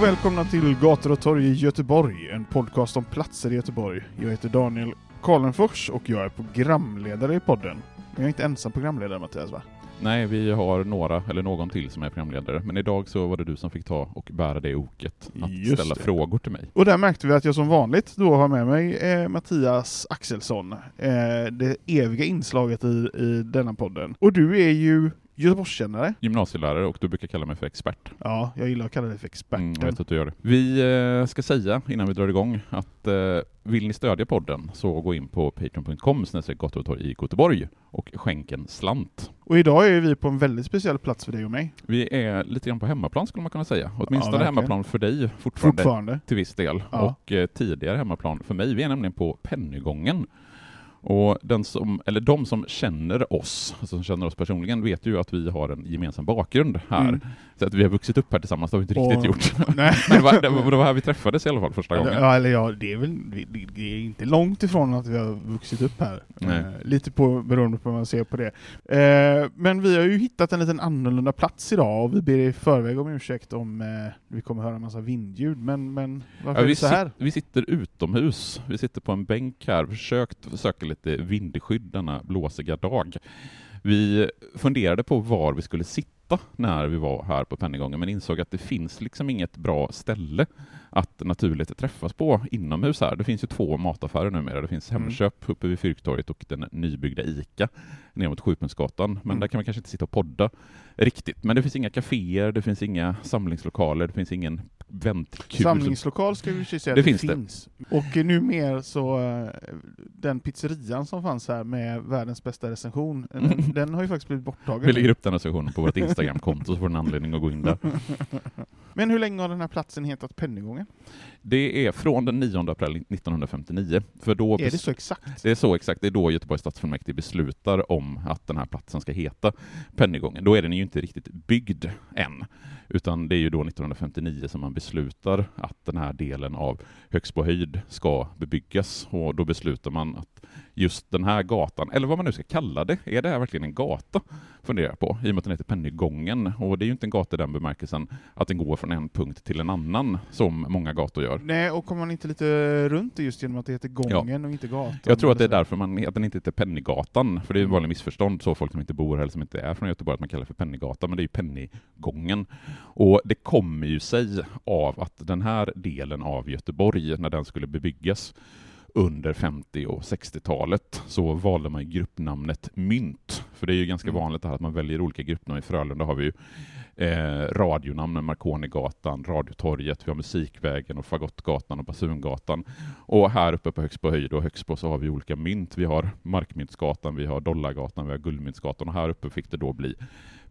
Och välkomna till Gator och torg i Göteborg, en podcast om platser i Göteborg. Jag heter Daniel Karlenfors och jag är programledare i podden. Men jag är inte ensam programledare Mattias va? Nej, vi har några, eller någon till som är programledare, men idag så var det du som fick ta och bära det oket, att Just ställa det. frågor till mig. Och där märkte vi att jag som vanligt då har med mig eh, Mattias Axelsson, eh, det eviga inslaget i, i denna podden. Och du är ju Göteborgskännare. Gymnasielärare och du brukar kalla mig för expert. Ja, jag gillar att kalla dig för experten. Mm, jag vet att du gör det. Vi eh, ska säga innan vi drar igång att eh, vill ni stödja podden så gå in på patreon.com gator och torg i Göteborg och skänk en slant. Och idag är vi på en väldigt speciell plats för dig och mig. Vi är lite grann på hemmaplan skulle man kunna säga. Åtminstone verkligen. hemmaplan för dig fortfarande, Fortfarande. till viss del. Ja. Och eh, tidigare hemmaplan för mig. Vi är nämligen på Pennygången. Och den som, eller de som känner oss, alltså som känner oss personligen, vet ju att vi har en gemensam bakgrund här. Mm. Så att vi har vuxit upp här tillsammans, det har vi inte riktigt Och- gjort. Nej. Det var, det var det var här vi träffades i alla fall första gången. Ja, eller ja, det är väl det- är inte långt ifrån att vi har vuxit upp här. Nej. Eh, lite på, beroende på hur man ser på det. Eh, men vi har ju hittat en liten annorlunda plats idag och vi ber i förväg om ursäkt om eh, vi kommer höra en massa vindljud. Men, men varför Ja, är vi, det så här? vi sitter utomhus, vi sitter på en bänk här, försökt söka lite vindskydd denna blåsiga dag. Vi funderade på var vi skulle sitta när vi var här på Pennygången, men insåg att det finns liksom inget bra ställe att naturligt träffas på inomhus här. Det finns ju två mataffärer numera. Det finns Mm. Hemköp uppe vid Fyrktorget och den nybyggda ICA ner mot Sjupunktsgatan. Men Mm. där kan man kanske inte sitta och podda riktigt. Men det finns inga kaféer, det finns inga samlingslokaler, det finns ingen väntkul. Samlingslokal ska vi säga Det det finns det. finns. Och eh, numera så, eh, den pizzerian som fanns här med världens bästa recension, den, den har ju faktiskt blivit borttagen. Vi lägger upp den recensionen på vårt Instagramkonto så får du en anledning att gå in där. Men hur länge har den här platsen hetat Pennygången? Det är från den 9 april 1959. För då Är det så exakt? det är så exakt, det är då Göteborgs stadsfullmäktige beslutar om att den här platsen ska heta Pennygången. Då är den ju inte riktigt byggd än, utan det är ju då 1959 som man beslutar att den här delen av Högsbo höjd ska bebyggas och då beslutar man att just den här gatan, eller vad man nu ska kalla det, är det här verkligen en gata? Funderar jag på, i och med att den heter Pennygången. Och det är ju inte en gata i den bemärkelsen att den går från en punkt till en annan, som många gator gör. Nej, och kommer man inte lite runt det just genom att det heter gången och inte gatan? Jag tror att det är därför man, att den inte heter Pennygatan, för det är en vanlig missförstånd, så folk som inte bor här eller som inte är från Göteborg, att man kallar det för Pennygatan, men det är ju Pennygången. Och det kommer ju sig av att den här delen av Göteborg, när den skulle bebyggas under 50 och 60-talet, så valde man gruppnamnet Mynt. För det är ju ganska Mm. vanligt att man väljer olika gruppnamn. I Frölunda har vi ju eh, radionamnen Marconigatan, Radiotorget, vi har Musikvägen och Fagottgatan och Basungatan. Och här uppe på Högsbo höjd och Högsbo så har vi olika mynt. Vi har Markmyntsgatan, vi har Dollargatan, vi har Guldmyntsgatan och här uppe fick det då bli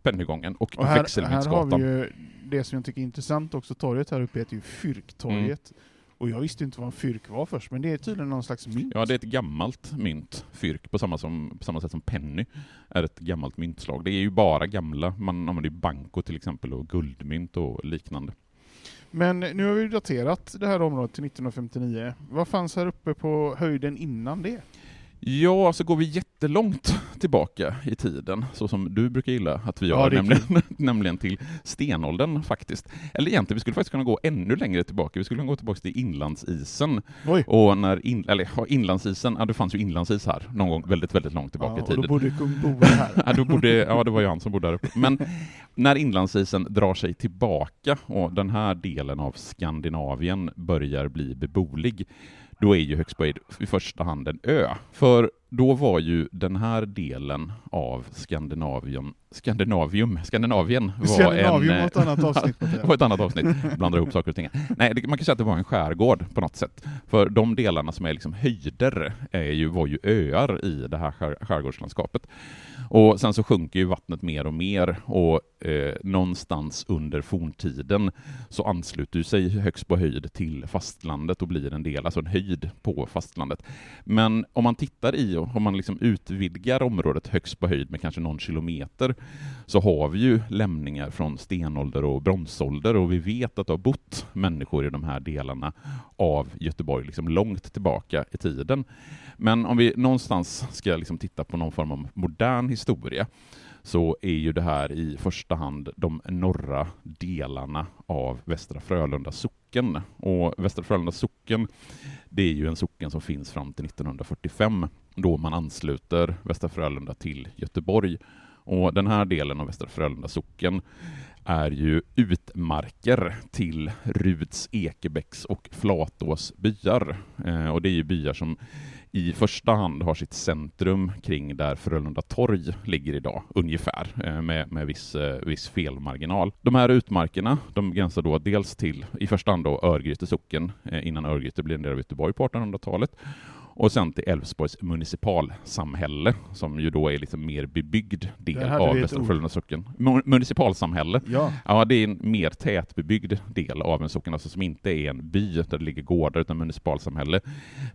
Pennygången och, Och här, här har Växelmyntsgatan. vi ju det som jag tycker är intressant också, torget här uppe heter ju Fyrktorget. Mm. Och jag visste inte vad en fyrk var först, men det är tydligen någon slags mynt. Ja, det är ett gammalt mynt, fyrk, på samma, som, på samma sätt som penny är ett gammalt myntslag. Det är ju bara gamla, man använder ju banko till exempel och guldmynt och liknande. Men nu har vi daterat det här området till 1959. Vad fanns här uppe på höjden innan det? Ja, så går vi jättelångt tillbaka i tiden, så som du brukar gilla att vi Ja, gör, är nämligen, nämligen till stenåldern faktiskt. Eller egentligen, vi skulle faktiskt kunna gå ännu längre tillbaka, vi skulle kunna gå tillbaka till inlandsisen. Oj! Och när in, eller, ja, inlandsisen, ja det fanns ju inlandsis här någon gång väldigt, väldigt långt tillbaka Ja, i tiden. då bodde kung Boe här. Ja, då borde, ja, det var ju han som bodde där uppe. Men när inlandsisen drar sig tillbaka och den här delen av Skandinavien börjar bli beboelig, då är ju Högsbohöjd i första hand en ö. För då var ju den här delen av Skandinavien, Skandinavium, Skandinavien var Skandinavium en... var ett annat avsnitt. Var ett annat avsnitt, blandar ihop saker och ting. Nej, man kan säga att det var en skärgård på något sätt. För de delarna som är liksom höjder är ju, var ju öar i det här skär, skärgårdslandskapet. Och sen så sjunker ju vattnet mer och mer och eh, någonstans under forntiden så ansluter sig Högsbo höjd till fastlandet och blir en del, alltså en höjd på fastlandet. Men om man tittar i, om man liksom utvidgar området högst på höjd med kanske någon kilometer, så har vi ju lämningar från stenålder och bronsålder och vi vet att det har bott människor i de här delarna av Göteborg liksom långt tillbaka i tiden. Men om vi någonstans ska liksom titta på någon form av modern historia så är ju det här i första hand de norra delarna av Västra Frölunda socken. Och Västra Frölunda socken, det är ju en socken som finns fram till 1945 då man ansluter Västra Frölunda till Göteborg. Och den här delen av Västra Frölunda socken är ju utmarker till Ruds, Ekebäcks och Flatås byar. Eh, och det är ju byar som i första hand har sitt centrum kring där Frölunda torg ligger idag, ungefär, eh, med, med viss, eh, viss felmarginal. De här utmarkerna, de gränsar då dels till, i första hand då Örgryte socken, eh, innan Örgryte blev en del av Göteborg på 1800-talet, och sen till Älvsborgs municipalsamhälle, som ju då är liksom mer bebyggd del av Västra. Frölunda socken. Mu- Municipalsamhälle, Ja, Ja, det är en mer tätbebyggd del av en socken, alltså som inte är en by där det ligger gårdar, utan municipalsamhälle.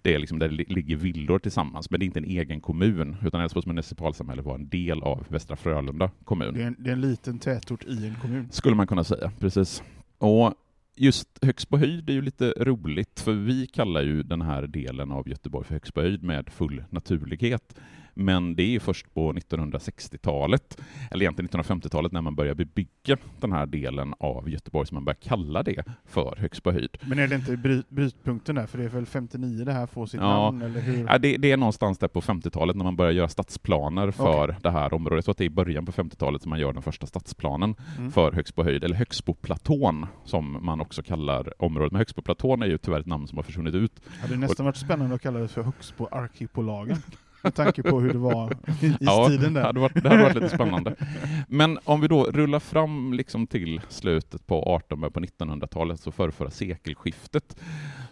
Det är liksom där det li- ligger villor tillsammans, men det är inte en egen kommun, utan Älvsborgs municipalsamhälle var en del av Västra Frölunda kommun. det är, en, det är en liten tätort i en kommun. Skulle man kunna säga, precis. Och just Högsbo höjd är ju lite roligt, för vi kallar ju den här delen av Göteborg för Högsbo höjd med full naturlighet. Men det är först på 1960-talet, eller egentligen 1950-talet, när man börjar bebygga den här delen av Göteborg som man börjar kalla det för Högsbo höjd. Men är det inte bryt, brytpunkten där? För det är väl 59 det här får sitt Ja. namn, eller hur? Ja, det, det är någonstans där på 50-talet när man börjar göra stadsplaner för det här området. Tror att det är i början på 50-talet som man gör den första stadsplanen Mm. för Högsbo höjd, eller Högspoplatån som man också kallar området. Men Högspoplatån är ju tyvärr ett namn som har försvunnit ut. hade nästan varit spännande att kalla det för Högsbo arkipelagen. Med tanke på hur det var i, i ja, stilen det där. hade, varit, det hade varit lite spännande. Men om vi då rullar fram liksom till slutet på 1800 på 1900-talet, så förrförra sekelskiftet,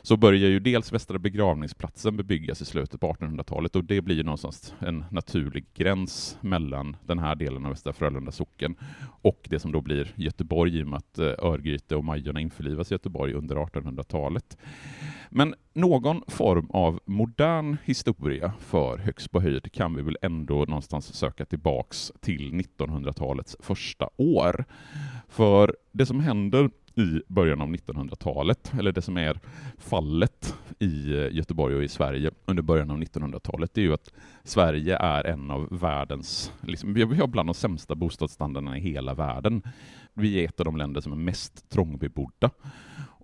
så börjar ju dels Västra begravningsplatsen bebyggas i slutet på 1800-talet och det blir ju någonstans en naturlig gräns mellan den här delen av Västra Frölunda socken och det som då blir Göteborg i och med att eh, Örgryte och Majorna införlivas i Göteborg under 1800-talet. Men någon form av modern historia för Högsbo höjd kan vi väl ändå någonstans söka tillbaks till 1900-talets första år. För det som händer i början av 1900-talet, eller det som är fallet i eh, Göteborg och i Sverige under början av 1900-talet, det är ju att Sverige är en av världens, liksom, vi har bland de sämsta bostadsstandarderna i hela världen. Vi är ett av de länder som är mest trångbebodda.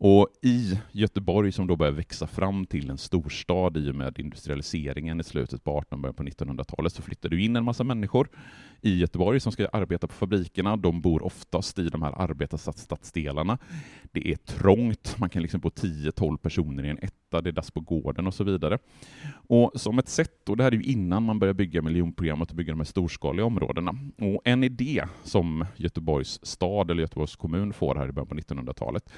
Och i Göteborg, som då börjar växa fram till en storstad i och med industrialiseringen i slutet på 1800 början på 1900-talet, så flyttar du in en massa människor i Göteborg som ska arbeta på fabrikerna. De bor oftast i de här arbetarstadsdelarna. Det är trångt, man kan liksom bo 10-12 personer i en etta, det är dass på gården och så vidare. Och som ett sätt, och det här är ju innan man börjar bygga miljonprogrammet och bygga de här storskaliga områdena. Och en idé som Göteborgs stad eller Göteborgs kommun får här i början på 1900-talet,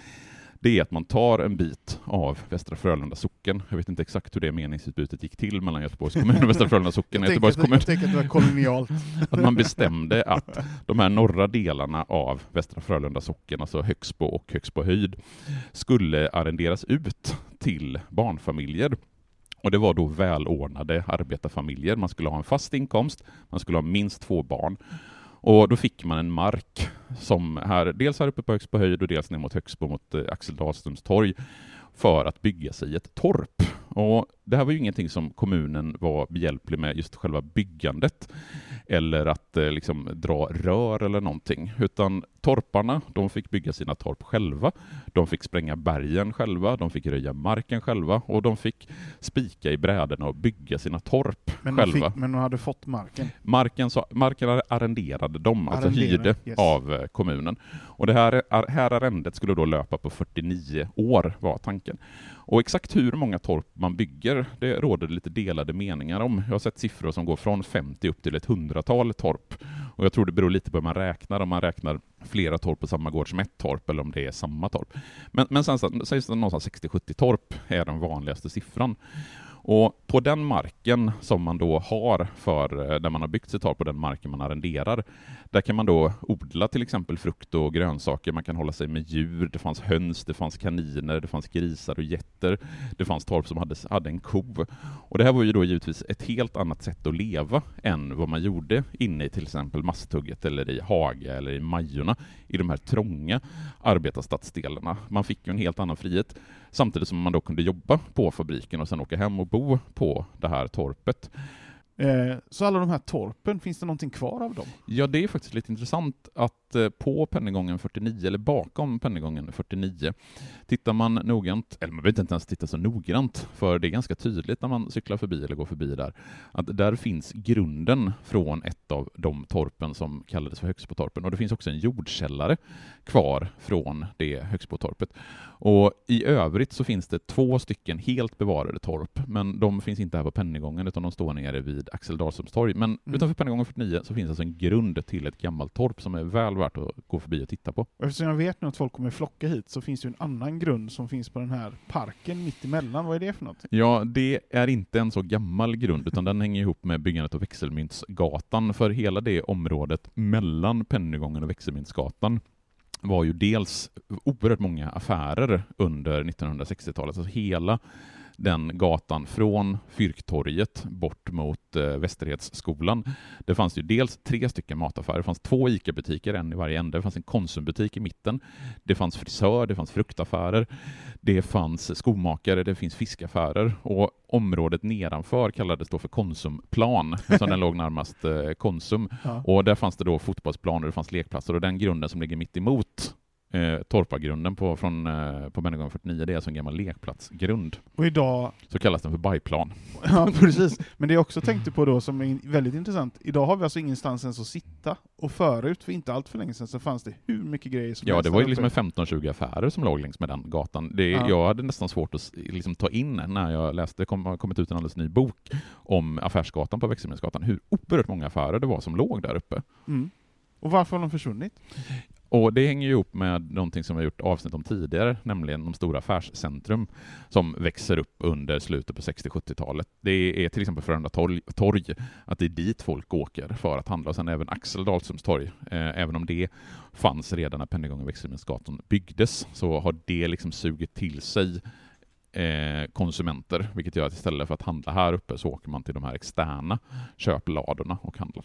det är att man tar en bit av Västra Frölunda socken. Jag vet inte exakt hur det meningsutbytet gick till mellan Göteborgs kommun och Västra Frölunda socken. Jag Göteborgs kommun jag tänker att det var kolonialt. att man bestämde att de här norra delarna av Västra Frölunda socken, alltså Högsbo och Högsbo höjd, skulle arrenderas ut till barnfamiljer. Och det var då välordnade arbetarfamiljer. Man skulle ha en fast inkomst, man skulle ha minst två barn. Och då fick man en mark som här, dels här uppe på Högsbo höjd och dels ner mot Högsbo mot eh, Axel Dahlströms torg för att bygga sig ett torp. Och det här var ju ingenting som kommunen var behjälplig med, just själva byggandet, eller att eh, liksom dra rör eller någonting, utan torparna, de fick bygga sina torp själva, de fick spränga bergen själva, de fick röja marken själva och de fick spika i brädorna och bygga sina torp Men de, själva. fick, men de hade fått marken. Marken, så, marken arrenderade de, alltså Arrenderade, hyrde yes. av eh, kommunen. Och det här, här arrendet skulle då löpa på 49 år, var tanken. Och exakt hur många torp man bygger, det råder det lite delade meningar om. Jag har sett siffror som går från 50 upp till ett hundratal torp. Och jag tror det beror lite på hur man räknar, om man räknar flera torp på samma gård som ett torp, eller om det är samma torp. Men, men sen sägs det någonstans 60-70 torp är den vanligaste siffran. Och på den marken som man då har för, eh, där man har byggt sitt torp, på den marken man arrenderar, där kan man då odla till exempel frukt och grönsaker, man kan hålla sig med djur, det fanns höns, det fanns kaniner, det fanns grisar och getter, det fanns torp som hade, hade en ko. Och det här var ju då givetvis ett helt annat sätt att leva än vad man gjorde inne i till exempel Masthugget eller i Haga eller i Majorna, i de här trånga arbetarstadsdelarna. Man fick ju en helt annan frihet, samtidigt som man då kunde jobba på fabriken och sen åka hem och bo på det här torpet. Eh, så alla de här torpen, finns det någonting kvar av dem? Ja, det är faktiskt lite intressant att eh, på Pennygången 49, eller bakom Pennygången 49, tittar man noggrant, eller man behöver inte ens titta så noggrant, för det är ganska tydligt när man cyklar förbi eller går förbi där, att där finns grunden från ett av de torpen som kallades för Högsbotorpen, och det finns också en jordkällare kvar från det Högsbotorpet. Och i övrigt så finns det två stycken helt bevarade torp, men de finns inte här på Pennygången, utan de står nere vid Axel Dahlströms torg. Men Mm. utanför Pennygången 49 så finns alltså en grund till ett gammalt torp som är väl värt att gå förbi och titta på. Och eftersom jag vet nu att folk kommer flocka hit så finns det ju en annan grund som finns på den här parken mitt emellan. Vad är det för något? Ja, det är inte en så gammal grund, utan den hänger ihop med byggandet av Växelmyntsgatan, för hela det området mellan Pennygången och Växelmyntsgatan var ju dels oerhört många affärer under 1960-talet, alltså hela den gatan från Fyrktorget bort mot eh, Västerhetsskolan. Det fanns ju dels tre stycken mataffärer, det fanns två ICA-butiker, en i varje ände, det fanns en Konsumbutik i mitten, det fanns frisör, det fanns fruktaffärer, det fanns skomakare, det finns fiskaffärer och området nedanför kallades då för Konsumplan, eftersom den låg närmast eh, Konsum. Ja. Och där fanns det då fotbollsplaner, det fanns lekplatser och den grunden som ligger mitt emot eh, Torpagrunden på, från, eh, på Människan 49, det är alltså en gammal lekplatsgrund. Och idag, Så kallas den för bajplan. ja precis, men det jag också tänkte på då som är väldigt intressant, idag har vi alltså ingenstans ens att sitta. Och förut, för inte allt för länge sedan, så fanns det hur mycket grejer som Ja, det var ju liksom uppe. en 15-20 affärer som låg längs med den gatan. Det, Ja. Jag hade nästan svårt att liksom, ta in när jag läste, det kom, har kommit ut en alldeles ny bok om Affärsgatan på Växelmyntsgatan, hur oerhört många affärer det var som låg där uppe. Mm. Och varför har de försvunnit? Och det hänger ju ihop med någonting som vi har gjort avsnitt om tidigare, nämligen de stora affärscentrum som växer upp under slutet på 60-70-talet. Det är till exempel Frölunda torg, torg, att det är dit folk åker för att handla, och sen även Axel Dahlströms torg. Eh, även om det fanns redan när Pennygången och Växelmyntsgatan byggdes, så har det liksom sugit till sig eh, konsumenter, vilket gör att istället för att handla här uppe så åker man till de här externa köpladorna och handlar.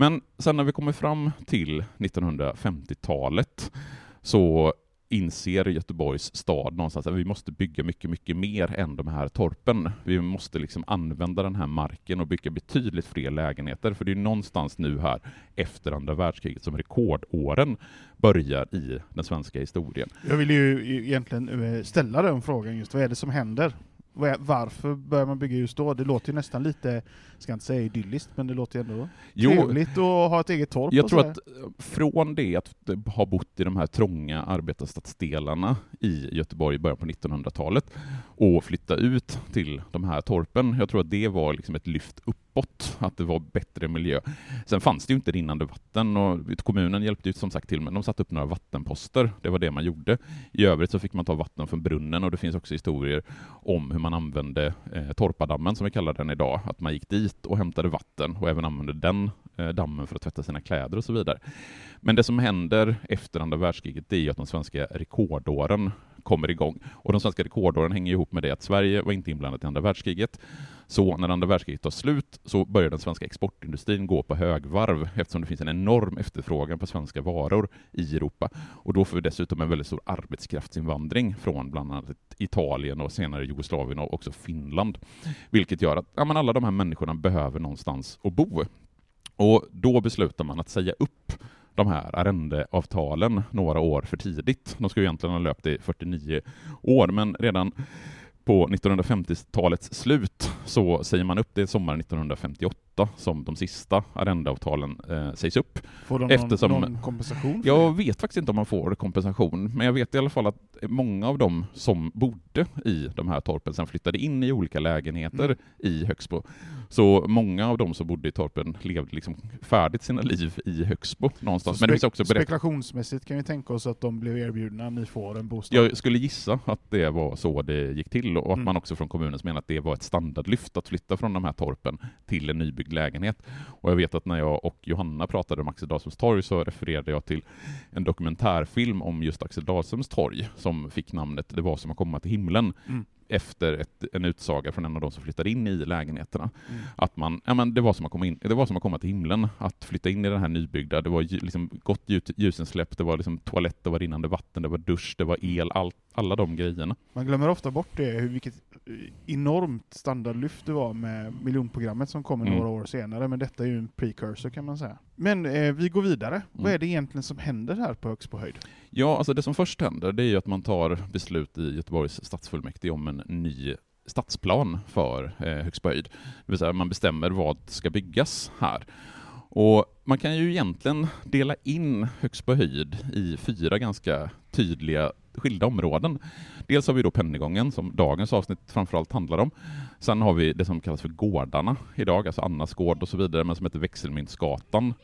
Men sen när vi kommer fram till 1950-talet så inser Göteborgs stad någonstans att vi måste bygga mycket, mycket mer än de här torpen. Vi måste liksom använda den här marken och bygga betydligt fler lägenheter, för det är någonstans nu här efter andra världskriget som rekordåren börjar i den svenska historien. Jag vill ju egentligen eh, ställa den frågan just, vad är det som händer? Varför börjar man bygga just då? Det låter ju nästan lite, ska inte säga idylliskt, men det låter ju ändå jo, trevligt att ha ett eget torp. Jag tror att från det att ha bott i de här trånga arbetarstadsdelarna i Göteborg i början på 1900-talet och flytta ut till de här torpen, jag tror att det var liksom ett lyft spott att det var bättre miljö. Sen fanns det ju inte rinnande vatten och kommunen hjälpte ju som sagt till, men de satte upp några vattenposter. Det var det man gjorde. I övrigt så fick man ta vatten från brunnen och det finns också historier om hur man använde eh, Torpadammen, som vi kallar den idag, att man gick dit och hämtade vatten och även använde den eh, dammen för att tvätta sina kläder och så vidare. Men det som händer efter andra världskriget det är ju att de svenska rekordåren kommer igång. Och de svenska rekordåren hänger ihop med det att Sverige var inte inblandat i andra världskriget. Så när andra världskriget tar slut så börjar den svenska exportindustrin gå på högvarv eftersom det finns en enorm efterfrågan på svenska varor i Europa. Och då får vi dessutom en väldigt stor arbetskraftsinvandring från bland annat Italien och senare Jugoslavien och också Finland. Vilket gör att ja, men alla de här människorna behöver någonstans att bo. Och då beslutar man att säga upp de här arrendeavtalen några år för tidigt. De skulle egentligen ha löpt i 49 år, men redan på 1950-talets slut så säger man upp det sommaren 1958 som de sista arrendeavtalen eh, sägs upp. Får de Eftersom, någon, någon kompensation? jag det? vet faktiskt inte om man får kompensation, men jag vet i alla fall att många av dem som bodde i de här torpen sen flyttade in i olika lägenheter mm. i Högsbo. Så många av dem som bodde i torpen levde liksom färdigt sina liv i Högsbo någonstans. Men det också spekulationsmässigt kan vi tänka oss att de blev erbjudna, ni får en bostad? Jag skulle gissa att det var så det gick till och att mm. man också från kommunens menar att det var ett standardlyft att flytta från de här torpen till en nybyggd lägenhet. Och jag vet att när jag och Johanna pratade om Axel Dahlströms torg så refererade jag till en dokumentärfilm om just Axel Dahlströms torg som fick namnet Det var som att komma till himlen. Mm efter ett, en utsaga från en av de som flyttade in i lägenheterna. Mm. Att man, ja, men det, var som att komma in, det var som att komma till himlen, att flytta in i den här nybyggda. Det var liksom gott ljusensläpp, det var liksom toalett, det var rinnande vatten, det var dusch, det var el, allt, alla de grejerna. Man glömmer ofta bort det, hur, vilket enormt standardlyft det var med miljonprogrammet som kommer mm. några år senare, men detta är ju en precursor kan man säga. Men eh, vi går vidare. Mm. Vad är det egentligen som händer här på Högsbohöjd? Ja, alltså det som först händer, det är ju att man tar beslut i Göteborgs stadsfullmäktige om en ny stadsplan för eh, Högsbohöjd. Det vill säga man bestämmer vad ska byggas här. Och man kan ju egentligen dela in Högsbohöjd i fyra ganska tydliga skilda områden. Dels har vi då Pennygången, som dagens avsnitt framförallt handlar om. Sen har vi det som kallas för gårdarna idag, alltså Annas gård och så vidare, men som heter Växelmyntsgatan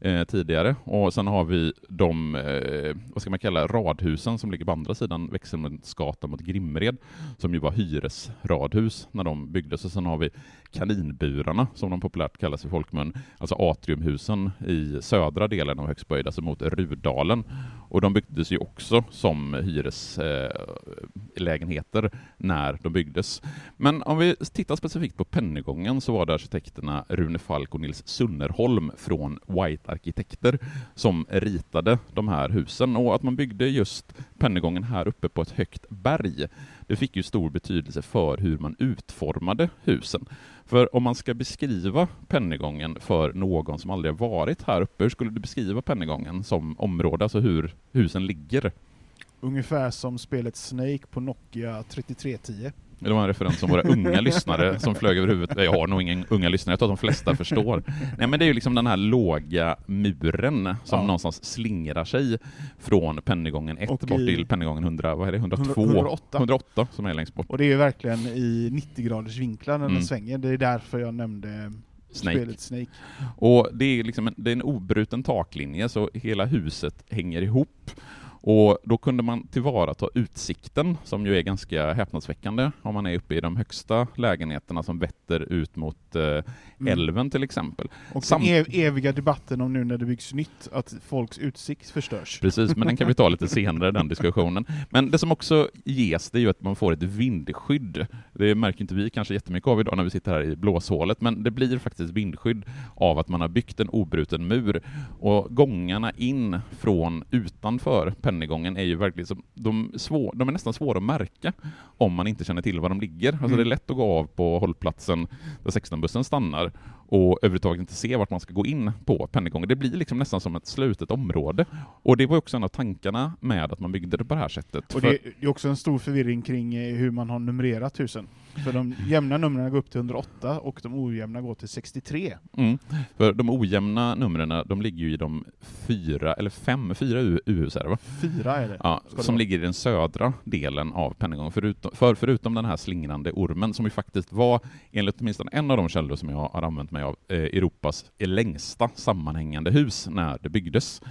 eh, tidigare. Och sen har vi de, eh, vad ska man kalla radhusen som ligger på andra sidan Växelmundsgatan mot Grimred, som ju var hyresradhus när de byggdes. Och sen har vi kaninburarna, som de populärt kallas i folkmun, alltså atriumhusen i södra delen av Högsböjd, alltså mot Rudalen. Och de byggdes ju också som hyreslägenheter eh, när de byggdes. Men om vi tittar specifikt på Pennygången så var det arkitekterna Rune Falk och Nils Sunnerholm från White arkitekter som ritade de här husen och att man byggde just Pennygången här uppe på ett högt berg, det fick ju stor betydelse för hur man utformade husen. För om man ska beskriva Pennygången för någon som aldrig har varit här uppe, hur skulle du beskriva Pennygången som område, alltså hur husen ligger? Ungefär som spelet Snake på Nokia 3310. Det var en referens som våra unga lyssnare som flög över huvudet. Jag har nog ingen unga lyssnare, jag tror att de flesta förstår. Nej men det är ju liksom den här låga muren som ja. någonstans slingrar sig från Pennygången 1 bort till Pennygången 100, vad är det, 102? 108. 108 som är längst bort. Och det är ju verkligen i 90 graders vinklar när den mm. svänger. Det är därför jag nämnde Snake. spelet Snake. Och det är liksom en, det är en obruten taklinje så hela huset hänger ihop. Och då kunde man tillvarata utsikten, som ju är ganska häpnadsväckande om man är uppe i de högsta lägenheterna som vetter ut mot eh, mm. älven till exempel. Och Sam den ev eviga debatten om nu när det byggs nytt, att folks utsikt förstörs. Precis, men den kan vi ta lite senare, den diskussionen. Men det som också ges, det är ju att man får ett vindskydd. Det märker inte vi kanske jättemycket av idag när vi sitter här i blåshålet, men det blir faktiskt vindskydd av att man har byggt en obruten mur. Och gångarna in från utanför Pennygången är ju verkligen som, de, svår, de är nästan svåra att märka om man inte känner till var de ligger. Alltså Mm. det är lätt att gå av på hållplatsen där 16-bussen stannar och överhuvudtaget inte se vart man ska gå in på Pennygången. Det blir liksom nästan som ett slutet område. Och det var också en av tankarna med att man byggde det på det här sättet. Och det är också en stor förvirring kring eh, hur man har numrerat husen. För de jämna numren går upp till 108 och de ojämna går till 63. Mm. För de ojämna numren, de ligger ju i de fyra, eller fem, fyra U-hus är det va? Fyra är det. Ja, det som vara. ligger i den södra delen av Pennygången. Förutom, för förutom den här slingrande ormen, som ju faktiskt var, enligt åtminstone en av de källor som jag har använt mig av, eh, Europas längsta sammanhängande hus när det byggdes,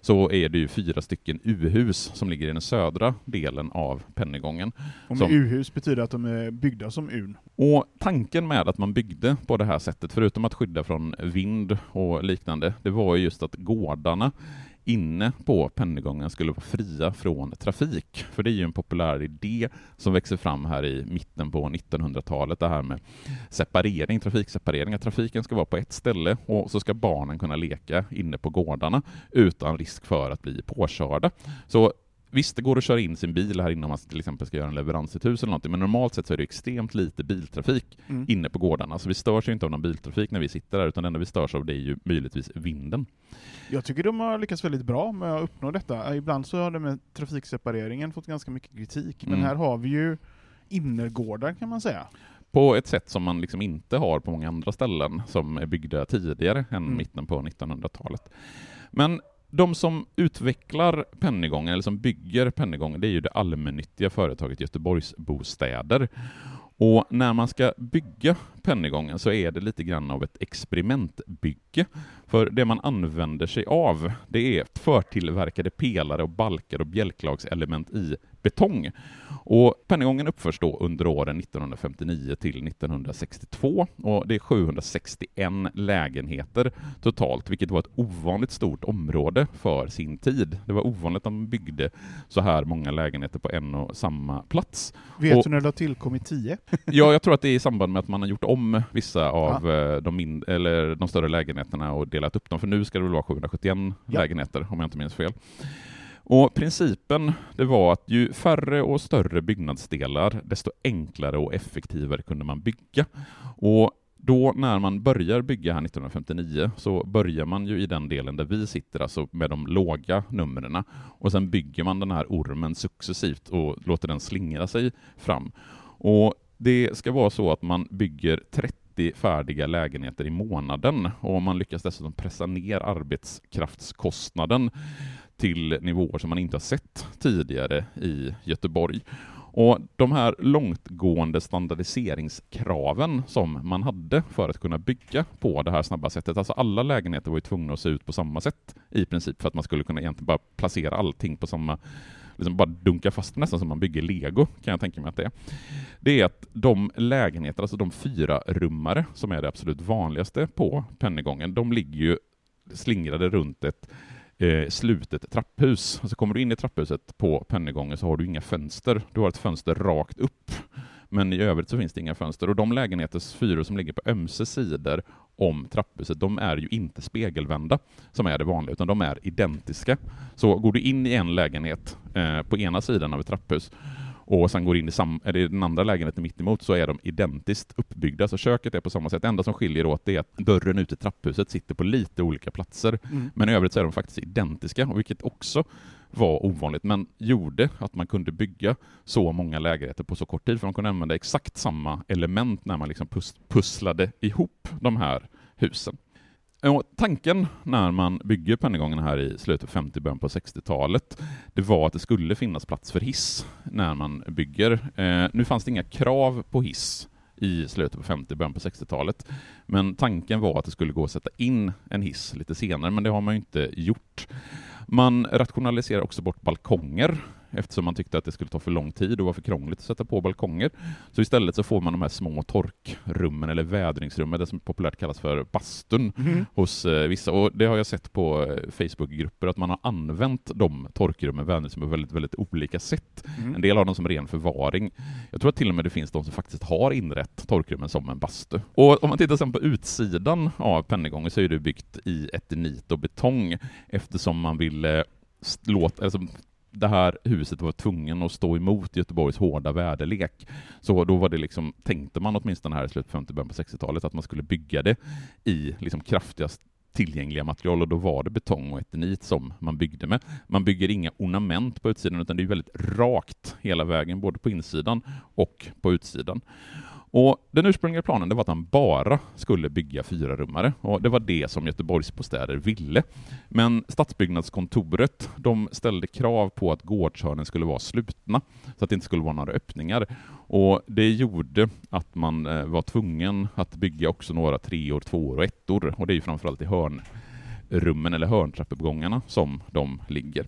så är det ju fyra stycken U-hus som ligger i den södra delen av Pennygången. Och som- U-hus betyder att de är byggda som un. Och tanken med att man byggde på det här sättet, förutom att skydda från vind och liknande, det var ju just att gårdarna inne på Pennygången skulle vara fria från trafik. För det är ju en populär idé som växer fram här i mitten på 1900-talet, det här med separering, trafikseparering, att trafiken ska vara på ett ställe och så ska barnen kunna leka inne på gårdarna utan risk för att bli påkörda. Så Visst, det går att köra in sin bil här inne om man till exempel ska göra en leverans i ett hus eller någonting, men normalt sett så är det extremt lite biltrafik Mm. inne på gårdarna, så vi störs ju inte av någon biltrafik när vi sitter där, utan det enda vi störs av det är ju möjligtvis vinden. Jag tycker de har lyckats väldigt bra med att uppnå detta. Ibland så har det med trafiksepareringen fått ganska mycket kritik, men Mm. här har vi ju innergårdar kan man säga. På ett sätt som man liksom inte har på många andra ställen som är byggda tidigare än Mm. mitten på 1900-talet. Men de som utvecklar Pennygången, eller som bygger Pennygången, det är ju det allmännyttiga företaget Göteborgs Bostäder. Och när man ska bygga Pennygången så är det lite grann av ett experimentbygge. För det man använder sig av, det är förtillverkade pelare och balkar och bjälklagselement i betong. Och Pennygången uppförs då under åren 1959 till 1962 och det är 761 lägenheter totalt, vilket var ett ovanligt stort område för sin tid. Det var ovanligt att man byggde så här många lägenheter på en och samma plats. Vet Och- du när det har tillkommit 10? Ja, jag tror att det är i samband med att man har gjort om vissa av eh, de, min- eller de större lägenheterna och delat upp dem, för nu ska det väl vara 771 Ja. lägenheter, om jag inte minns fel. Och principen, det var att ju färre och större byggnadsdelar, desto enklare och effektivare kunde man bygga. Och då när man börjar bygga här 1959 så börjar man ju i den delen där vi sitter, alltså med de låga numren. Och sen bygger man den här ormen successivt och låter den slingra sig fram. Och det ska vara så att man bygger 30 färdiga lägenheter i månaden och man lyckas dessutom pressa ner arbetskraftskostnaden till nivåer som man inte har sett tidigare i Göteborg. Och de här långtgående standardiseringskraven som man hade för att kunna bygga på det här snabba sättet, alltså alla lägenheter var ju tvungna att se ut på samma sätt i princip för att man skulle kunna egentligen bara placera allting på samma liksom bara dunkar fast nästan som man bygger lego, kan jag tänka mig att det är. Det är att de lägenheter, alltså de fyra rummare som är det absolut vanligaste på Pennygången, de ligger ju slingrade runt ett eh, slutet trapphus. Alltså kommer du in i trapphuset på Pennygången så har du inga fönster. Du har ett fönster rakt upp. Men i övrigt så finns det inga fönster. Och de lägenheters fyror som ligger på ömse sidor om trapphuset, de är ju inte spegelvända, som är det vanliga, utan de är identiska. Så går du in i en lägenhet eh, på ena sidan av ett trapphus och sen går in i, sam- eller den andra lägenheten mitt emot så är de identiskt uppbyggda. Så köket är på samma sätt. Det enda som skiljer åt det är att dörren ut till trapphuset sitter på lite olika platser. Mm. Men i övrigt så är de faktiskt identiska, vilket också var ovanligt, men gjorde att man kunde bygga så många lägenheter på så kort tid, för man kunde använda exakt samma element när man liksom pus- pusslade ihop de här husen. Och tanken när man bygger Pennygången här i slutet av 50 början på 60-talet, det var att det skulle finnas plats för hiss när man bygger. Eh, nu fanns det inga krav på hiss i slutet på 50 början på 60-talet, men tanken var att det skulle gå att sätta in en hiss lite senare, men det har man ju inte gjort. Man rationaliserar också bort balkonger eftersom man tyckte att det skulle ta för lång tid och var för krångligt att sätta på balkonger. Så istället så får man de här små torkrummen eller vädringsrummen, det som populärt kallas för bastun Mhm. hos eh, vissa. Och det har jag sett på eh, Facebookgrupper att man har använt de torkrummen, vädringsrummen på väldigt, väldigt olika sätt. Mm. En del av dem som ren förvaring. Jag tror att till och med det finns de som faktiskt har inrett torkrummen som en bastu. Och om man tittar sen på utsidan av Pennygången så är det byggt i eternit och betong eftersom man vill st- låta, alltså, det här huset var tvungen att stå emot Göteborgs hårda väderlek. Så då var det liksom, tänkte man åtminstone här i slutet på 50 början på 60-talet, att man skulle bygga det i liksom kraftigast tillgängliga material och då var det betong och eternit som man byggde med. Man bygger inga ornament på utsidan utan det är väldigt rakt hela vägen, både på insidan och på utsidan. Och den ursprungliga planen det var att han bara skulle bygga fyra rummare och det var det som Göteborgsbostäder ville. Men Stadsbyggnadskontoret de ställde krav på att gårdshörnen skulle vara slutna, så att det inte skulle vara några öppningar. Och Det gjorde att man eh, var tvungen att bygga också några treor, tvåor och ettor, och det är ju framförallt i hörnrummen eller hörntrappuppgångarna som de ligger.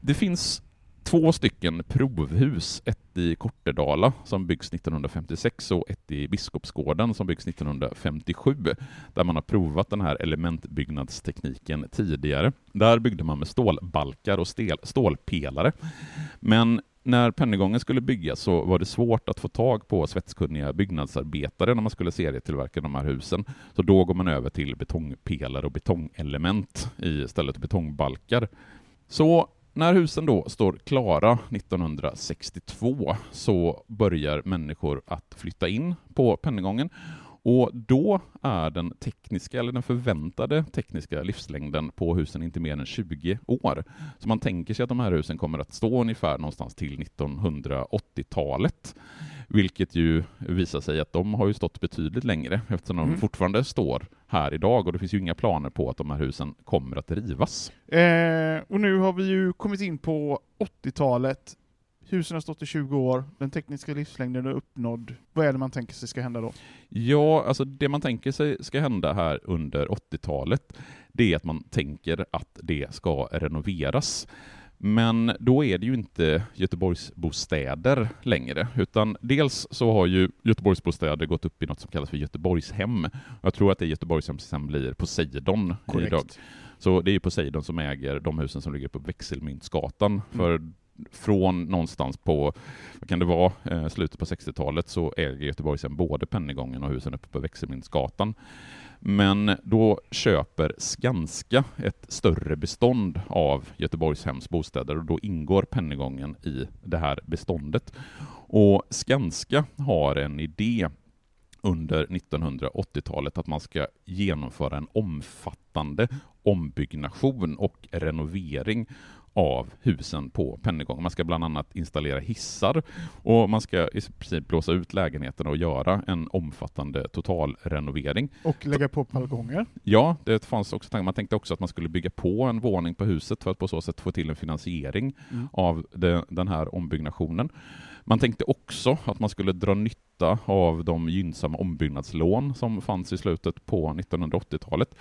Det finns två stycken provhus, ett i Kortedala som byggs 1956 och ett i Biskopsgården som byggs 1957, där man har provat den här elementbyggnadstekniken tidigare. Där byggde man med stålbalkar och stel, stålpelare. Men när Pennygången skulle byggas så var det svårt att få tag på svetskunniga byggnadsarbetare när man skulle serietillverka de här husen. Så då går man över till betongpelare och betongelement istället för betongbalkar. Så när husen då står klara 1962 så börjar människor att flytta in på Pennygången och då är den tekniska, eller den förväntade tekniska livslängden på husen inte mer än 20 år. Så man tänker sig att de här husen kommer att stå ungefär någonstans till 1980-talet vilket ju visar sig att de har ju stått betydligt längre eftersom mm. de fortfarande står här idag och det finns ju inga planer på att de här husen kommer att rivas. Eh, och nu har vi ju kommit in på 80-talet. Husen har stått i 20 år, den tekniska livslängden är uppnådd. Vad är det man tänker sig ska hända då? Ja, alltså det man tänker sig ska hända här under 80-talet, det är att man tänker att det ska renoveras. Men då är det ju inte Göteborgsbostäder längre, utan dels så har ju Göteborgsbostäder gått upp i något som kallas för Göteborgshem. Jag tror att det är Göteborgshem som blir Poseidon Korrekt. idag. Så det är Poseidon som äger de husen som ligger på Växelmyntsgatan. Mm. För från någonstans på, vad kan det vara, eh, slutet på 60-talet så äger Göteborgshem både Pennygången och husen uppe på Växelmyntsgatan. Men då köper Skanska ett större bestånd av Göteborgshems bostäder och då ingår Pennygången i det här beståndet. Och Skanska har en idé under 1980-talet att man ska genomföra en omfattande ombyggnation och renovering av husen på Pennygång. Man ska bland annat installera hissar och man ska i princip blåsa ut lägenheterna och göra en omfattande totalrenovering. Och lägga på balkonger? Ja, det fanns också Man tänkte också att man skulle bygga på en våning på huset för att på så sätt få till en finansiering mm. av det, den här ombyggnationen. Man tänkte också att man skulle dra nytta av de gynnsamma ombyggnadslån som fanns i slutet på 1980-talet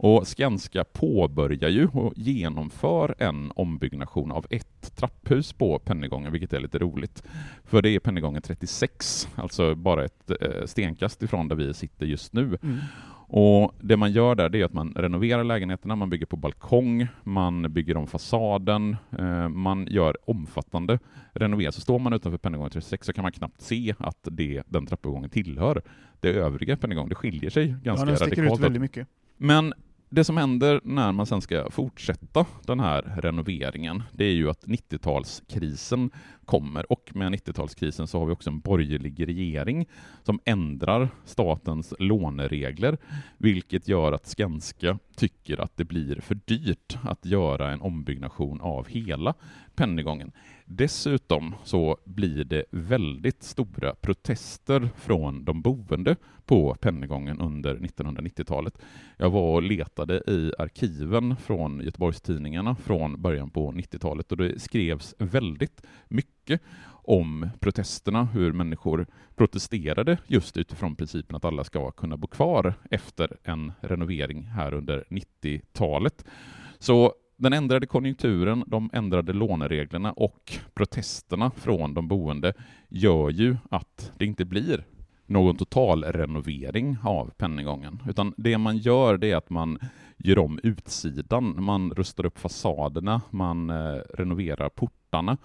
och Skanska påbörjar ju och genomför en ombyggnation av ett trapphus på Pennygången, vilket är lite roligt. För det är Pennygången 36, alltså bara ett eh, stenkast ifrån där vi sitter just nu. Mm. Och Det man gör där är att man renoverar lägenheterna, man bygger på balkong, man bygger om fasaden, eh, man gör omfattande renoveringar. Så står man utanför Pennygången 36 så kan man knappt se att det, den trappuppgången tillhör det övriga Pennygången. Det skiljer sig ganska ja, den radikalt. Ut väldigt mycket. Men det som händer när man sen ska fortsätta den här renoveringen, det är ju att 90-talskrisen kommer och med 90-talskrisen så har vi också en borgerlig regering som ändrar statens låneregler, vilket gör att Skanska tycker att det blir för dyrt att göra en ombyggnation av hela Pennygången. Dessutom så blir det väldigt stora protester från de boende på Pennygången under 1990-talet. Jag var och letade i arkiven från Göteborgstidningarna från början på 90-talet och det skrevs väldigt mycket om protesterna, hur människor protesterade just utifrån principen att alla ska kunna bo kvar efter en renovering här under 90-talet. Så den ändrade konjunkturen, de ändrade lånereglerna och protesterna från de boende gör ju att det inte blir någon totalrenovering av Pennygången, utan det man gör det är att man gör om utsidan, man rustar upp fasaderna, man eh, renoverar portarna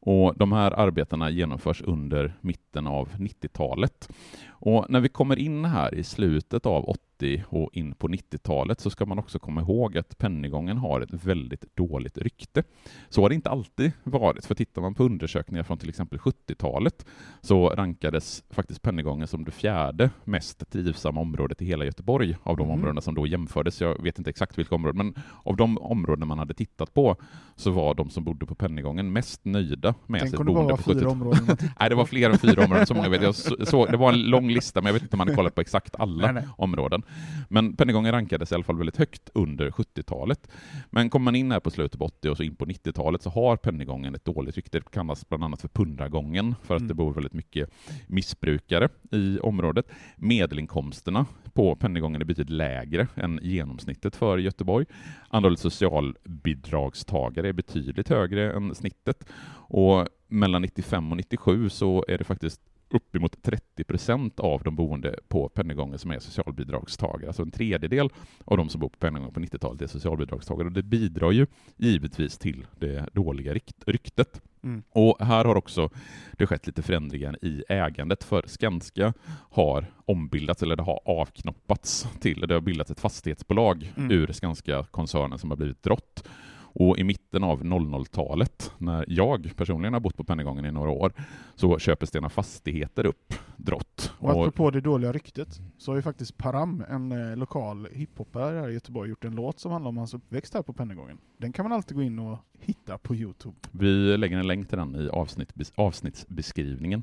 och de här arbetena genomförs under mitten av 90-talet. Och när vi kommer in här i slutet av 80 och in på 90-talet så ska man också komma ihåg att Pennygången har ett väldigt dåligt rykte. Så har det inte alltid varit, för tittar man på undersökningar från till exempel 70-talet så rankades faktiskt Pennygången som det fjärde mest trivsamma området i hela Göteborg av de Mm. områden som då jämfördes. Jag vet inte exakt vilka områden, men av de områden man hade tittat på så var de som bodde på Pennygången mest nöjda med Tänk sitt boende var på fyra 70-talet. områden Nej, det var fler än fyra områden, så många vet jag. Så, så, det var en lång lista, men jag vet inte om man hade kollat på exakt alla Nej, nej. områden. Men Pennygången rankades i alla fall väldigt högt under 70-talet. Men kommer man in här på slutet på 80 och så in på 90-talet så har Pennygången ett dåligt rykte. Det kallas bland annat för Pundragången, för att Mm. det bor väldigt mycket missbrukare i området. Medelinkomsterna på Pennygången är betydligt lägre än genomsnittet för Göteborg. Antalet socialbidragstagare är betydligt högre än snittet. Och mellan 95 och 97 så är det faktiskt uppemot 30 procent av de boende på Pennygången som är socialbidragstagare. Alltså en tredjedel av de som bor på Pennygången på 90-talet är socialbidragstagare. Och det bidrar ju givetvis till det dåliga rykt- ryktet. Mm. Och här har också det skett lite förändringar i ägandet, för Skanska har ombildats, eller det har avknoppats till, det har bildats ett fastighetsbolag Mm. ur Skanska-koncernen som har blivit Drott. Och i mitten av 00-talet, när jag personligen har bott på Pennygången i några år, så köper Stena Fastigheter upp Drott. Och apropå det dåliga ryktet, så har ju faktiskt Param, en eh, lokal hiphopare här i Göteborg, gjort en låt som handlar om hans uppväxt här på Pennygången. Den kan man alltid gå in och hitta på Youtube. Vi lägger en länk till den i avsnitt, avsnittsbeskrivningen.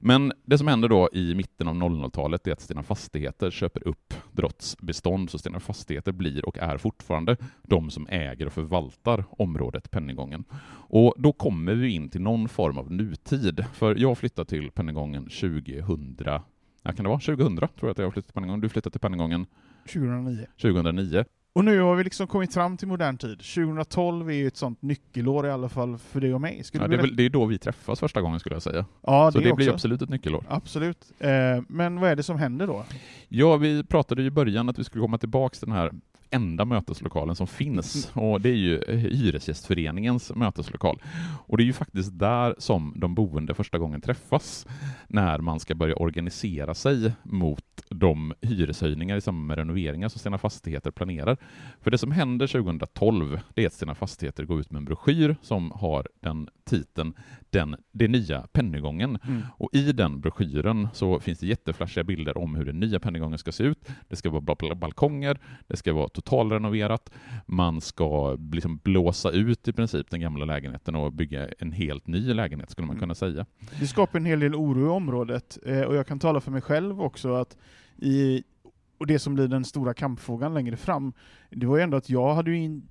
Men det som händer då i mitten av 00-talet är att Stena Fastigheter köper upp Drotts bestånd, så Stena Fastigheter blir och är fortfarande de som äger och förvaltar området Pennygången. Och då kommer vi in till någon form av nutid, för jag flyttade till Pennygången 2000, ja, kan det vara 2000 tror jag att jag flyttade till Pennygången. Du flyttade till Pennygången 2009. 2009. Och nu har vi liksom kommit fram till modern tid. 2012 är ju ett sånt nyckelår i alla fall för dig och mig. Skulle Ja, det, är väl, det är då vi träffas första gången skulle jag säga. ja, Så det, det blir absolut ett nyckelår. Absolut. Eh, men vad är det som händer då? Ja, vi pratade ju i början att vi skulle komma tillbaka till den här enda möteslokalen som finns och det är ju Hyresgästföreningens möteslokal. Och det är ju faktiskt där som de boende första gången träffas när man ska börja organisera sig mot de hyreshöjningar i samband med renoveringar som Stena Fastigheter planerar. För det som händer 2012 det är att Stena Fastigheter går ut med en broschyr som har den titeln den, Det nya Pennygången. Mm. Och i den broschyren så finns det jätteflashiga bilder om hur den nya Pennygången ska se ut. Det ska vara bal- balkonger, det ska vara totalrenoverat, man ska liksom blåsa ut i princip den gamla lägenheten och bygga en helt ny lägenhet skulle man Mm. kunna säga. Det skapar en hel del oro i området eh, och jag kan tala för mig själv också att i, och det som blir den stora kampfrågan längre fram, det var ju ändå att jag hade ju in,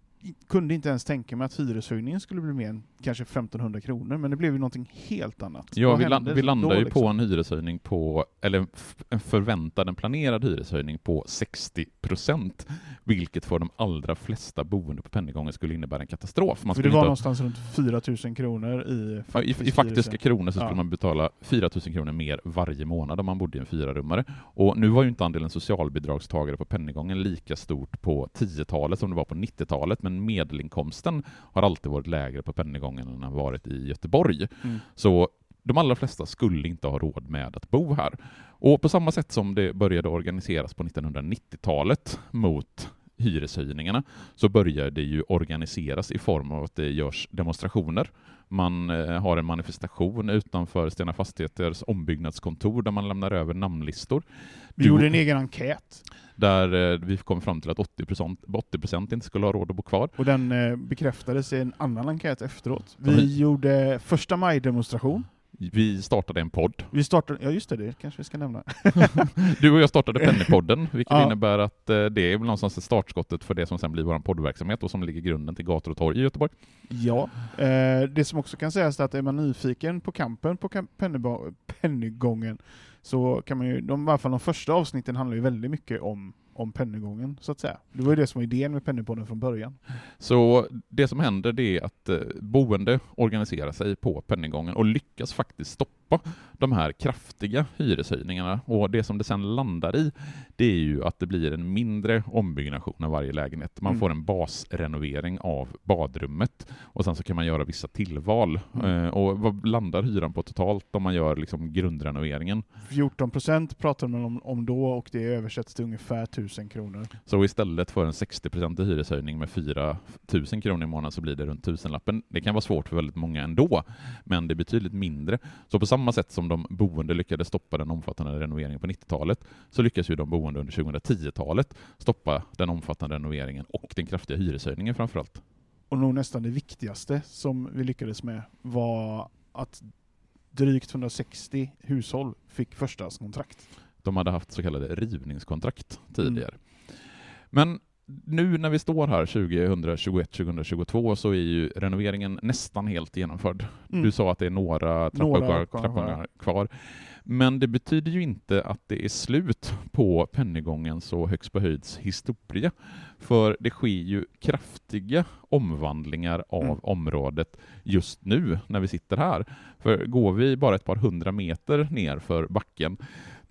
kunde inte ens tänka mig att hyreshöjningen skulle bli mer än kanske 1500 kronor, men det blev ju någonting helt annat. Ja, Vad vi, land, vi landar ju liksom? på en hyreshöjning på, eller en förväntad, en planerad hyreshöjning på 60 procent, vilket för de allra flesta boende på Pennygången skulle innebära en katastrof. Man För det var ha- någonstans runt 4000 kronor i Ja, i, I faktisk faktiska kronor så skulle Ja. man betala 4 000 kronor mer varje månad om man bodde i en fyrarummare. Och nu var ju inte andelen socialbidragstagare på Pennygången lika stort på 10-talet som det var på 90-talet, men medelinkomsten har alltid varit lägre på Pennygången än den har varit i Göteborg. Mm. Så de allra flesta skulle inte ha råd med att bo här. Och på samma sätt som det började organiseras på 1990-talet mot hyreshöjningarna så börjar det ju organiseras i form av att det görs demonstrationer. Man eh, har en manifestation utanför Stena Fastigheters ombyggnadskontor där man lämnar över namnlistor. Vi Du- gjorde en egen enkät Där eh, vi kom fram till att 80%, 80 inte skulle ha råd att bo kvar. och den eh, bekräftades i en annan enkät efteråt. Vi men- gjorde första maj-demonstration. Vi startade en podd. Vi startade, ja just det, det kanske vi ska nämna. Du och jag startade Pennypodden, vilket Ja. innebär att eh, det är väl någonstans startskottet för det som sen blir vår poddverksamhet och som ligger grunden till gator och torg i Göteborg. Ja, eh, det som också kan sägas är att är man nyfiken på kampen på pennygången så kan man ju, de, i alla fall de första avsnitten handlar ju väldigt mycket om, om pennygången, så att säga. Det var ju det som var idén med Pennypodden från början. Så det som händer det är att eh, boende organiserar sig på Pennygången och lyckas faktiskt stoppa de här kraftiga hyreshöjningarna. Och det som det sen landar i, det är ju att det blir en mindre ombyggnation av varje lägenhet. Man Mm. får en basrenovering av badrummet och sen så kan man göra vissa tillval. Mm. Eh, och vad landar hyran på totalt om man gör liksom grundrenoveringen? 14 procent pratade man om, om då och det översätts till ungefär 1000 1000 kronor. Så istället för en 60% hyreshöjning med 4 000 kronor i månaden så blir det runt tusenlappen. Det kan vara svårt för väldigt många ändå, men det är betydligt mindre. Så på samma sätt som de boende lyckades stoppa den omfattande renoveringen på 90-talet så lyckas ju de boende under 2010-talet stoppa den omfattande renoveringen och den kraftiga hyreshöjningen framförallt. Och nog nästan det viktigaste som vi lyckades med var att drygt 160 hushåll fick förstahandskontrakt. De hade haft så kallade rivningskontrakt tidigare. Mm. Men nu när vi står här 2021-2022 så är ju renoveringen nästan helt genomförd. Mm. Du sa att det är några trappuppgångar kvar, kvar. Men det betyder ju inte att det är slut på Pennygångens och Högst på höjds historia. För det sker ju kraftiga omvandlingar av mm. området just nu när vi sitter här. För går vi bara ett par hundra meter ner för backen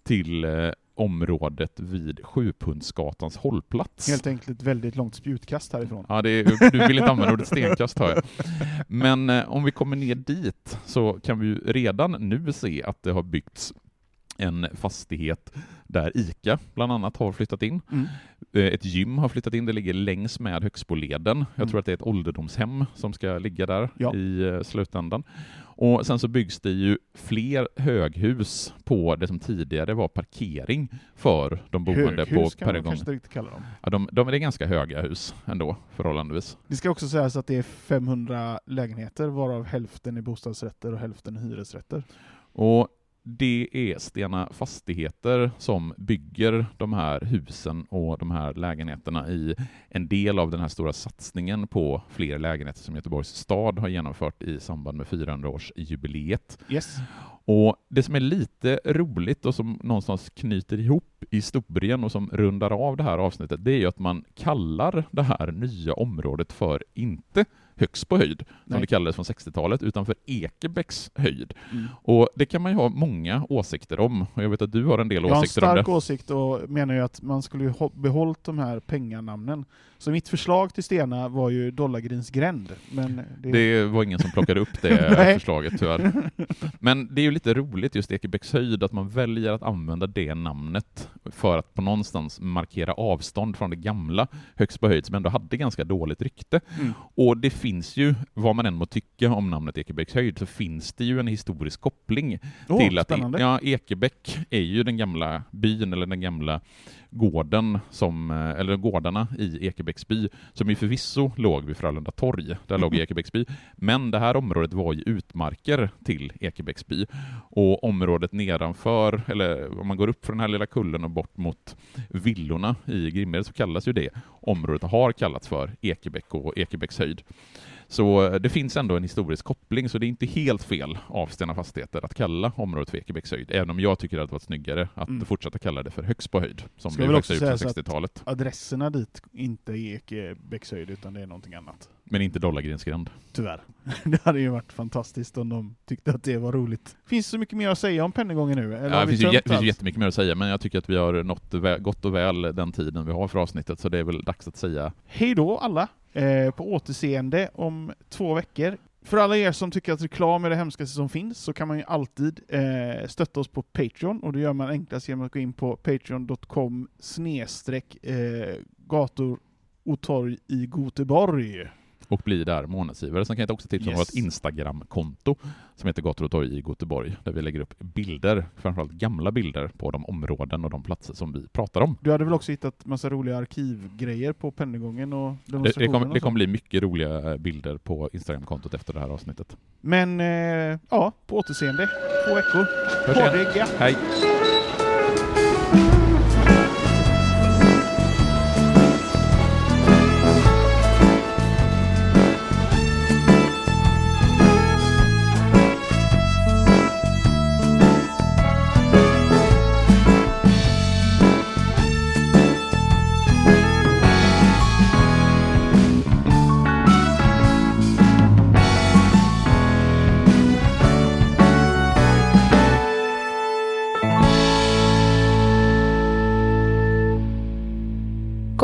till eh, området vid Sjupundsgatans hållplats. Helt enkelt ett väldigt långt spjutkast härifrån. Ja, det är, du vill inte använda ordet stenkast hör jag. Men eh, om vi kommer ner dit så kan vi ju redan nu se att det har byggts en fastighet där ICA bland annat har flyttat in. Mm. Eh, ett gym har flyttat in, det ligger längs med Högsboleden. Jag mm. tror att det är ett ålderdomshem som ska ligga där ja. i eh, slutändan. Och sen så byggs det ju fler höghus på det som tidigare var parkering för de boende höghus på Perrongång. Höghus kan man kanske kalla dem. Ja, de, de är ganska höga hus ändå, förhållandevis. Det ska också sägas att det är 500 lägenheter, varav hälften är bostadsrätter och hälften är hyresrätter. Och det är Stena Fastigheter som bygger de här husen och de här lägenheterna i en del av den här stora satsningen på fler lägenheter som Göteborgs stad har genomfört i samband med 400-årsjubileet. Yes. Och Det som är lite roligt och som någonstans knyter ihop historien och som rundar av det här avsnittet, det är ju att man kallar det här nya området för inte högst på höjd, som Nej. det kallades från 60-talet, utan för Ekebäcks höjd. Mm. Och det kan man ju ha många åsikter om, och jag vet att du har en del åsikter om det. Jag har en stark åsikt och menar ju att man skulle behållit de här penganamnen. Så mitt förslag till Stena var ju Dollargrins gränd. Men det... det var ingen som plockade upp det förslaget tyvärr. Men det är ju lite roligt just Ekebäcks höjd, att man väljer att använda det namnet för att på någonstans markera avstånd från det gamla högst på höjd, som ändå hade ganska dåligt rykte. Mm. Och det finns ju, vad man än må tycka om namnet Ekebäcks höjd, så finns det ju en historisk koppling oh, till att e ja, Ekebäck är ju den gamla byn, eller den gamla gården som, eh, eller gårdarna i Ekebäcksby, som ju förvisso låg vid Frölunda torg, där låg Ekebäcksby, men det här området var ju utmarker till Ekebäcksby, och området nedanför, eller om man går upp för den här lilla kullen och bort mot villorna i Grimmed så kallas ju det området, har kallats för Ekebäck och Ekebäcks höjd. Så eh, det finns ändå en historisk koppling, så det är inte helt fel av Stena Fastigheter att kalla området för Ekebäcks höjd, även om jag tycker att det varit snyggare att mm. fortsätta kalla det för Högst på höjd, som Ska blev också ut på 60-talet. adresserna dit inte är Ekebäcks höjd, utan det är någonting annat. Men inte Dollargrinsgränd. Tyvärr. Det hade ju varit fantastiskt om de tyckte att det var roligt. Finns det så mycket mer att säga om Pennygången nu? Eller ja, det finns ju, finns ju jättemycket mer att säga, men jag tycker att vi har nått gott och väl den tiden vi har för avsnittet, så det är väl dags att säga Hej då alla! Eh, på återseende om två veckor. För alla er som tycker att reklam är det hemskaste som finns så kan man ju alltid eh, stötta oss på Patreon och det gör man enklast genom att gå in på patreon.com snedstreck eh, gator och torg i Göteborg och bli där månadsgivare. Sen kan jag också tipsa yes. om ett Instagram-konto som heter Gator och torg i Göteborg, där vi lägger upp bilder, framförallt gamla bilder, på de områden och de platser som vi pratar om. Du hade väl också hittat massa roliga arkivgrejer på Pennygången och Det, det kommer kom bli mycket roliga eh, bilder på Instagram-kontot efter det här avsnittet. Men, eh, ja, på återseende. Två veckor. Igen. Hej!